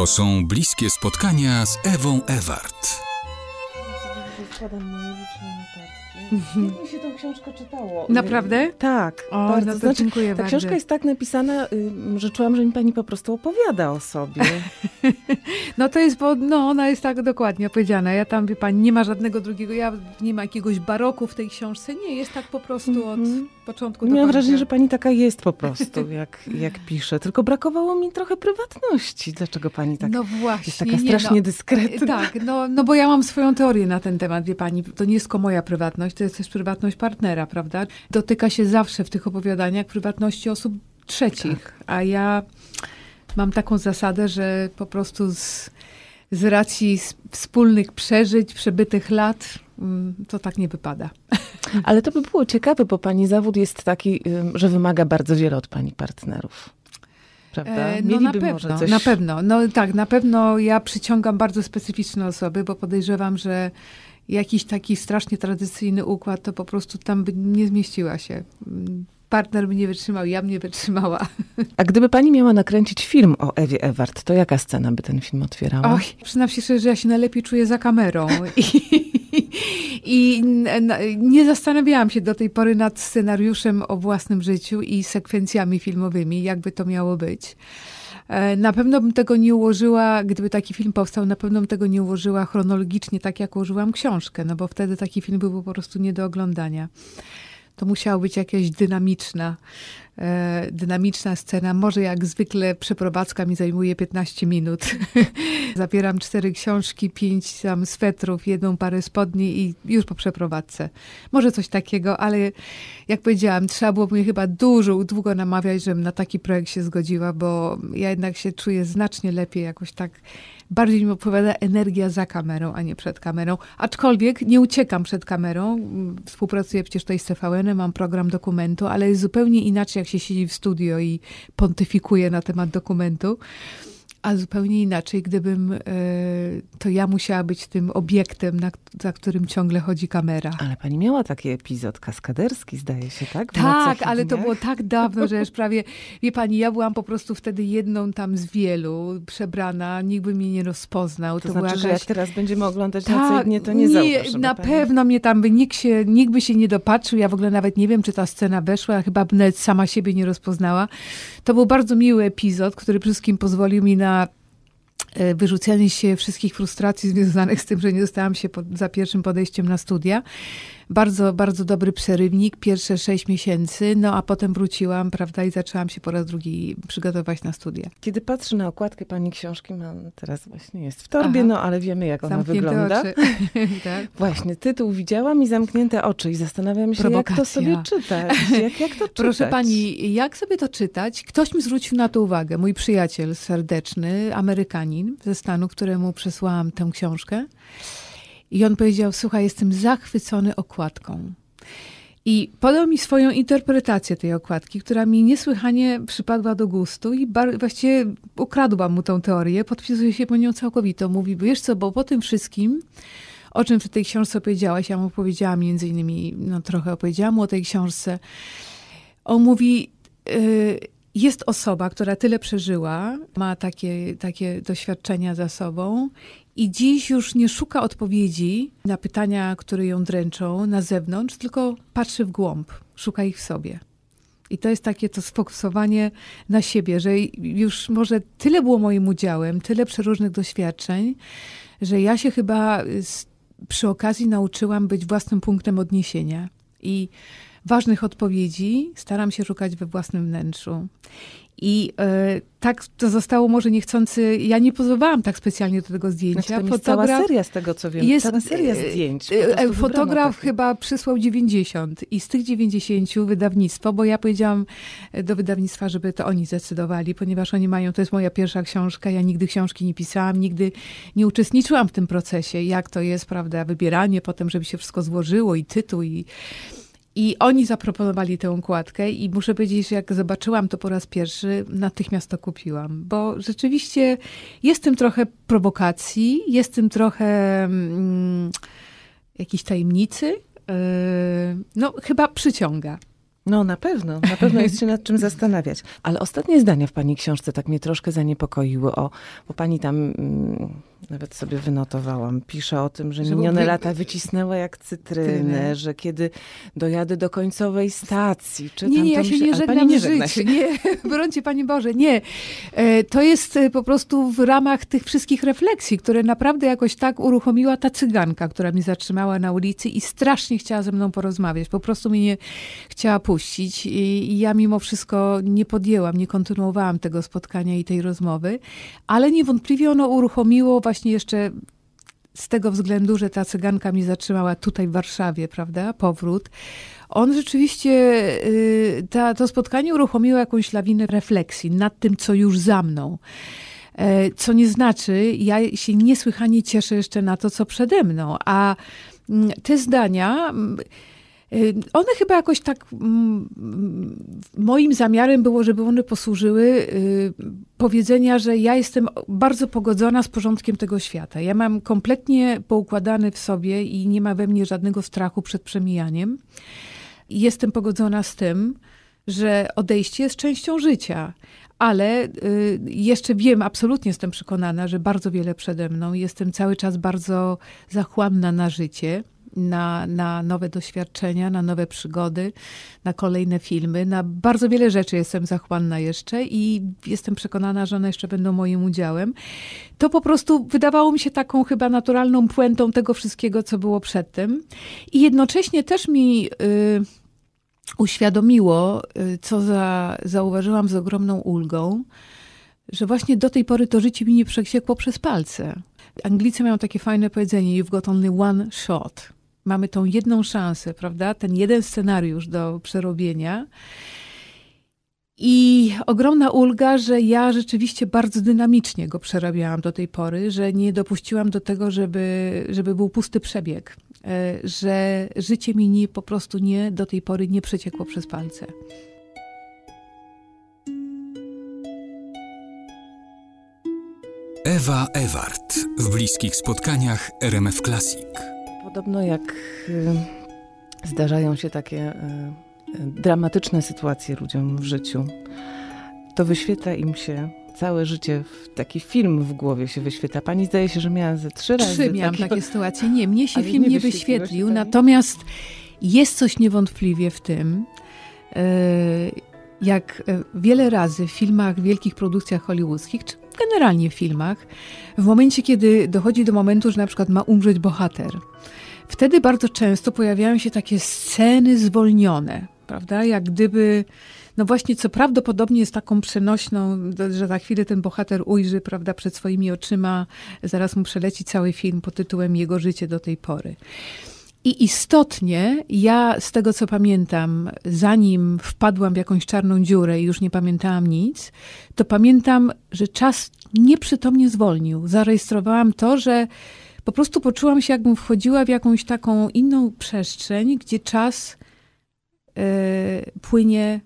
To są bliskie spotkania z Ewą Ewart. Składam moje liczne notatki. Jak mi się tą książkę czytało? Naprawdę? Tak. O, bardzo. no to znaczy, dziękuję ta bardzo. książka jest tak napisana, że czułam, że mi pani po prostu opowiada o sobie. No to jest, bo no, ona jest tak dokładnie opowiedziana. Ja tam, wie pani, nie ma żadnego drugiego, ja nie ma jakiegoś baroku w tej książce. Nie, jest tak po prostu od Mhm. początku do Miałam końca. wrażenie, że pani taka jest po prostu, jak, jak pisze. Tylko brakowało mi trochę prywatności. Dlaczego pani tak no właśnie. jest taka nie, strasznie no, dyskretna? Tak, no, no bo ja mam swoją teorię na ten temat, wie pani. To nie jest tylko moja prywatność, to jest też prywatność partnera, prawda? Dotyka się zawsze w tych opowiadaniach prywatności osób trzecich, Tak. a ja mam taką zasadę, że po prostu z, z racji wspólnych przeżyć, przebytych lat, mm, to tak nie wypada. Ale to by było ciekawe, bo pani zawód jest taki, że wymaga bardzo wiele od pani partnerów. Prawda? E, no na pewno, coś... na pewno. No tak, na pewno ja przyciągam bardzo specyficzne osoby, bo podejrzewam, że jakiś taki strasznie tradycyjny układ to po prostu tam by nie zmieściła się. Partner by nie wytrzymał, ja bym nie wytrzymała. A gdyby pani miała nakręcić film o Ewie Ewart, to jaka scena by ten film otwierała? Oj, przyznam się szczerze, że ja się najlepiej czuję za kamerą. I, nie zastanawiałam się do tej pory nad scenariuszem o własnym życiu i sekwencjami filmowymi, jakby to miało być. E, Na pewno bym tego nie ułożyła, gdyby taki film powstał, na pewno bym tego nie ułożyła chronologicznie, tak jak ułożyłam książkę, no bo wtedy taki film byłby po prostu nie do oglądania. To musiała być jakaś dynamiczna, dynamiczna scena. Może jak zwykle przeprowadzka mi zajmuje 15 minut. Zabieram cztery książki, pięć tam swetrów, jedną parę spodni i już po przeprowadzce. Może coś takiego, ale jak powiedziałam, trzeba było mnie chyba dużo, długo namawiać, żebym na taki projekt się zgodziła, bo ja jednak się czuję znacznie lepiej, jakoś tak bardziej mi odpowiada energia za kamerą, a nie przed kamerą. Aczkolwiek nie uciekam przed kamerą. Współpracuję przecież tutaj z TVN, mam program dokumentu, ale jest zupełnie inaczej, jak się siedzi w studio i pontyfikuje na temat dokumentu. A zupełnie inaczej, gdybym, e, to ja musiała być tym obiektem, na, za którym ciągle chodzi kamera. Ale pani miała taki epizod kaskaderski, zdaje się, tak? W Tak, ale to było tak dawno, że już prawie, wie pani, ja byłam po prostu wtedy jedną tam z wielu, przebrana, nikt by mnie nie rozpoznał. To, była znaczy, że jakaś... jak teraz będziemy oglądać na co dnie, to nie, nie Na pani. pewno mnie tam by nikt, się, nikt by się nie dopatrzył. Ja w ogóle nawet nie wiem, czy ta scena weszła. Chyba nawet sama siebie nie rozpoznała. To był bardzo miły epizod, który wszystkim pozwolił mi na wyrzucenie się wszystkich frustracji związanych z tym, że nie dostałam się pod, za pierwszym podejściem na studia. Bardzo, bardzo dobry przerywnik, pierwsze sześć miesięcy, no a potem wróciłam, prawda, i zaczęłam się po raz drugi przygotować na studia. Kiedy patrzę na okładkę pani książki, mam teraz właśnie jest w torbie, Aha. no ale wiemy jak ona Zamknięte wygląda. tak. Właśnie, tytuł widziałam i zamknięte oczy i zastanawiam się, jak to Prowokacja. sobie czytać. Jak, jak to czytać? Proszę pani, jak sobie to czytać? Ktoś mi zwrócił na to uwagę. Mój przyjaciel serdeczny, Amerykanin ze Stanu, któremu przesłałam tę książkę. I on powiedział: Słuchaj, jestem zachwycony okładką. I podał mi swoją interpretację tej okładki, która mi niesłychanie przypadła do gustu i bar- właściwie ukradłam mu tą teorię, podpisuję się po nią całkowito. Mówi, wiesz co, bo po tym wszystkim, o czym w tej książce opowiedziałaś, ja mu opowiedziałam między innymi, no trochę opowiedziałam mu o tej książce, on mówi, y, jest osoba, która tyle przeżyła, ma takie, takie doświadczenia za sobą i dziś już nie szuka odpowiedzi na pytania, które ją dręczą na zewnątrz, tylko patrzy w głąb, szuka ich w sobie. I to jest takie to sfokusowanie na siebie, że już może tyle było moim udziałem, tyle przeróżnych doświadczeń, że ja się chyba z, przy okazji nauczyłam być własnym punktem odniesienia. I ważnych odpowiedzi staram się szukać we własnym wnętrzu. I e, tak to zostało może niechcący. Ja nie pozowałam tak specjalnie do tego zdjęcia. Znaczy, tam jest cała seria z tego, co wiem. jest, cała seria e, zdjęć. E, wybrano Fotograf takie. chyba przysłał 90 i z tych 90 wydawnictwo, bo ja powiedziałam e, do wydawnictwa, żeby to oni zdecydowali, ponieważ oni mają, to jest moja pierwsza książka, ja nigdy książki nie pisałam, nigdy nie uczestniczyłam w tym procesie, jak to jest, prawda, wybieranie potem, żeby się wszystko złożyło i tytuł i i oni zaproponowali tę układkę i muszę powiedzieć, że jak zobaczyłam to po raz pierwszy, natychmiast to kupiłam, bo rzeczywiście jest w tym trochę prowokacji, jest w tym trochę mm, jakiejś tajemnicy. Yy, no, chyba przyciąga. No na pewno, na pewno jest się nad czym zastanawiać. Ale ostatnie zdania w pani książce tak mnie troszkę zaniepokoiły, o, bo pani tam mm, nawet sobie wynotowałam, pisze o tym, że, Że minione wy- lata wycisnęła jak cytrynę, że kiedy dojadę do końcowej stacji, czy Nie, nie, ja się nie żegnam nie żegna się. Nie, brońcie Panie Boże, nie. E, To jest e, po prostu w ramach tych wszystkich refleksji, które naprawdę jakoś tak uruchomiła ta cyganka, która mnie zatrzymała na ulicy i strasznie chciała ze mną porozmawiać. Po prostu mnie nie chciała puścić i, i ja mimo wszystko nie podjęłam, nie kontynuowałam tego spotkania i tej rozmowy, ale niewątpliwie ono uruchomiło właśnie jeszcze z tego względu, że ta cyganka mnie zatrzymała tutaj w Warszawie, prawda? Powrót. On rzeczywiście, y, ta, to spotkanie uruchomiło jakąś lawinę refleksji nad tym, co już za mną. E, Co nie znaczy, ja się niesłychanie cieszę jeszcze na to, co przede mną. A mm, te zdania, mm, one chyba jakoś tak. mm, mm, Moim zamiarem było, żeby one posłużyły y, powiedzenia, że ja jestem bardzo pogodzona z porządkiem tego świata. Ja mam kompletnie poukładany w sobie i nie ma we mnie żadnego strachu przed przemijaniem. Jestem pogodzona z tym, że odejście jest częścią życia. Ale y, jeszcze wiem, absolutnie jestem przekonana, że bardzo wiele przede mną. Jestem cały czas bardzo zachłanna na życie, na, na nowe doświadczenia, na nowe przygody, na kolejne filmy. Na bardzo wiele rzeczy jestem zachłanna jeszcze i jestem przekonana, że one jeszcze będą moim udziałem. To po prostu wydawało mi się taką chyba naturalną puentą tego wszystkiego, co było przedtem. I jednocześnie też mi. Y, uświadomiło, y, co za, zauważyłam z ogromną ulgą, że właśnie do tej pory to życie mi nie przesiekło przez palce. Anglicy mają takie fajne powiedzenie: You've got only one shot. Mamy tą jedną szansę, prawda? Ten jeden scenariusz do przerobienia. I ogromna ulga, że ja rzeczywiście bardzo dynamicznie go przerabiałam do tej pory, że nie dopuściłam do tego, żeby, żeby był pusty przebieg, e, że życie mi nie, po prostu nie do tej pory nie przeciekło przez palce. Ewa Ewart w bliskich spotkaniach RMF Classic. Podobno jak y, zdarzają się takie y, y, dramatyczne sytuacje ludziom w życiu, to wyświetla im się całe życie, w taki film w głowie się wyświetla. Pani zdaje się, że miała ze trzy razy Trzy miałam takiego- takie sytuacje. Nie, mnie się film nie nie się wyświetlił, natomiast jest coś niewątpliwie w tym, jak wiele razy w filmach, wielkich produkcjach hollywoodzkich, czy generalnie w filmach, w momencie, kiedy dochodzi do momentu, że na przykład ma umrzeć bohater, wtedy bardzo często pojawiają się takie sceny zwolnione, prawda? Jak gdyby, no właśnie, co prawdopodobnie jest taką przenośną, że za chwilę ten bohater ujrzy, prawda, przed swoimi oczyma, zaraz mu przeleci cały film pod tytułem Jego życie do tej pory. I istotnie, ja z tego co pamiętam, zanim wpadłam w jakąś czarną dziurę i już nie pamiętałam nic, to pamiętam, że czas nieprzytomnie zwolnił. Zarejestrowałam to, że po prostu poczułam się, jakbym wchodziła w jakąś taką inną przestrzeń, gdzie czas e, płynie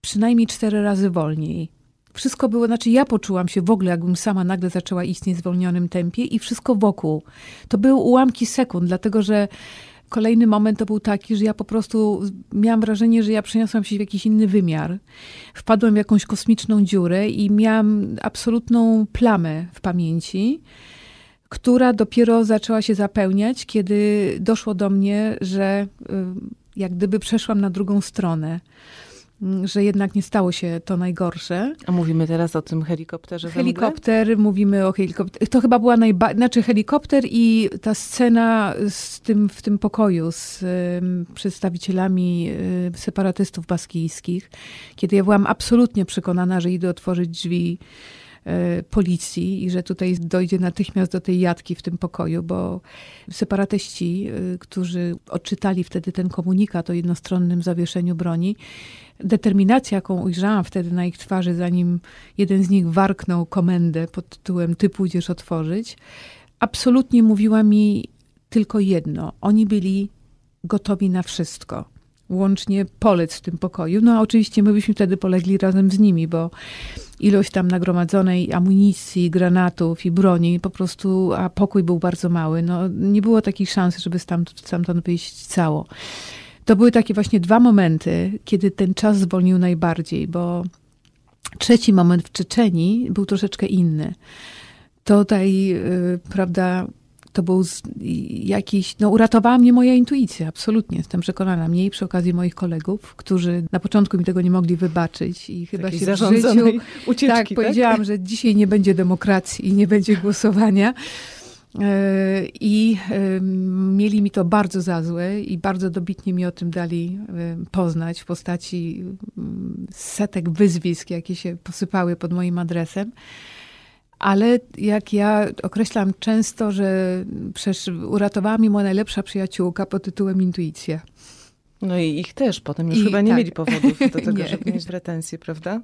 przynajmniej cztery razy wolniej. Wszystko było, znaczy ja poczułam się w ogóle, jakbym sama nagle zaczęła istnieć w zwolnionym tempie i wszystko wokół. To były ułamki sekund, dlatego że kolejny moment to był taki, że ja po prostu miałam wrażenie, że ja przeniosłam się w jakiś inny wymiar. Wpadłam w jakąś kosmiczną dziurę i miałam absolutną plamę w pamięci, która dopiero zaczęła się zapełniać, kiedy doszło do mnie, że y, jak gdyby przeszłam na drugą stronę. Mm, Że jednak nie stało się to najgorsze. A mówimy teraz o tym helikopterze? Helikopter, mówimy o helikopterze. To chyba była najbardziej, znaczy helikopter i ta scena z tym, w tym pokoju z przedstawicielami separatystów baskijskich, kiedy ja byłam absolutnie przekonana, że idę otworzyć drzwi policji i że tutaj dojdzie natychmiast do tej jatki w tym pokoju, bo separatyści, y, którzy odczytali wtedy ten komunikat o jednostronnym zawieszeniu broni, determinacja, jaką ujrzałam wtedy na ich twarzy, zanim jeden z nich warknął komendę pod tytułem Ty pójdziesz otworzyć, absolutnie mówiła mi tylko jedno. Oni byli gotowi na wszystko. Łącznie polec w tym pokoju. No a oczywiście my byśmy wtedy polegli razem z nimi, bo ilość tam nagromadzonej amunicji, granatów i broni po prostu, a pokój był bardzo mały. No, nie było takiej szansy, żeby stamtąd, stamtąd wyjść cało. to były takie właśnie dwa momenty, kiedy ten czas zwolnił najbardziej, bo trzeci moment w Czeczeni był troszeczkę inny. Tutaj, y, prawda, to był jakiś, no uratowała mnie moja intuicja, absolutnie, jestem przekonana. Mnie i przy okazji moich kolegów, którzy na początku mi tego nie mogli wybaczyć i chyba Takiej się w życiu... Ucieczki, tak, tak, powiedziałam, że dzisiaj nie będzie demokracji i nie będzie głosowania. E, I mieli mi to bardzo za złe i bardzo dobitnie mi o tym dali poznać w postaci mm, setek wyzwisk, jakie się posypały pod moim adresem. Ale jak ja określam często, że przecież uratowała mi moja najlepsza przyjaciółka pod tytułem intuicja. No i ich też potem już I chyba nie tak. mieli powodów do tego, żeby mieć pretensje, prawda?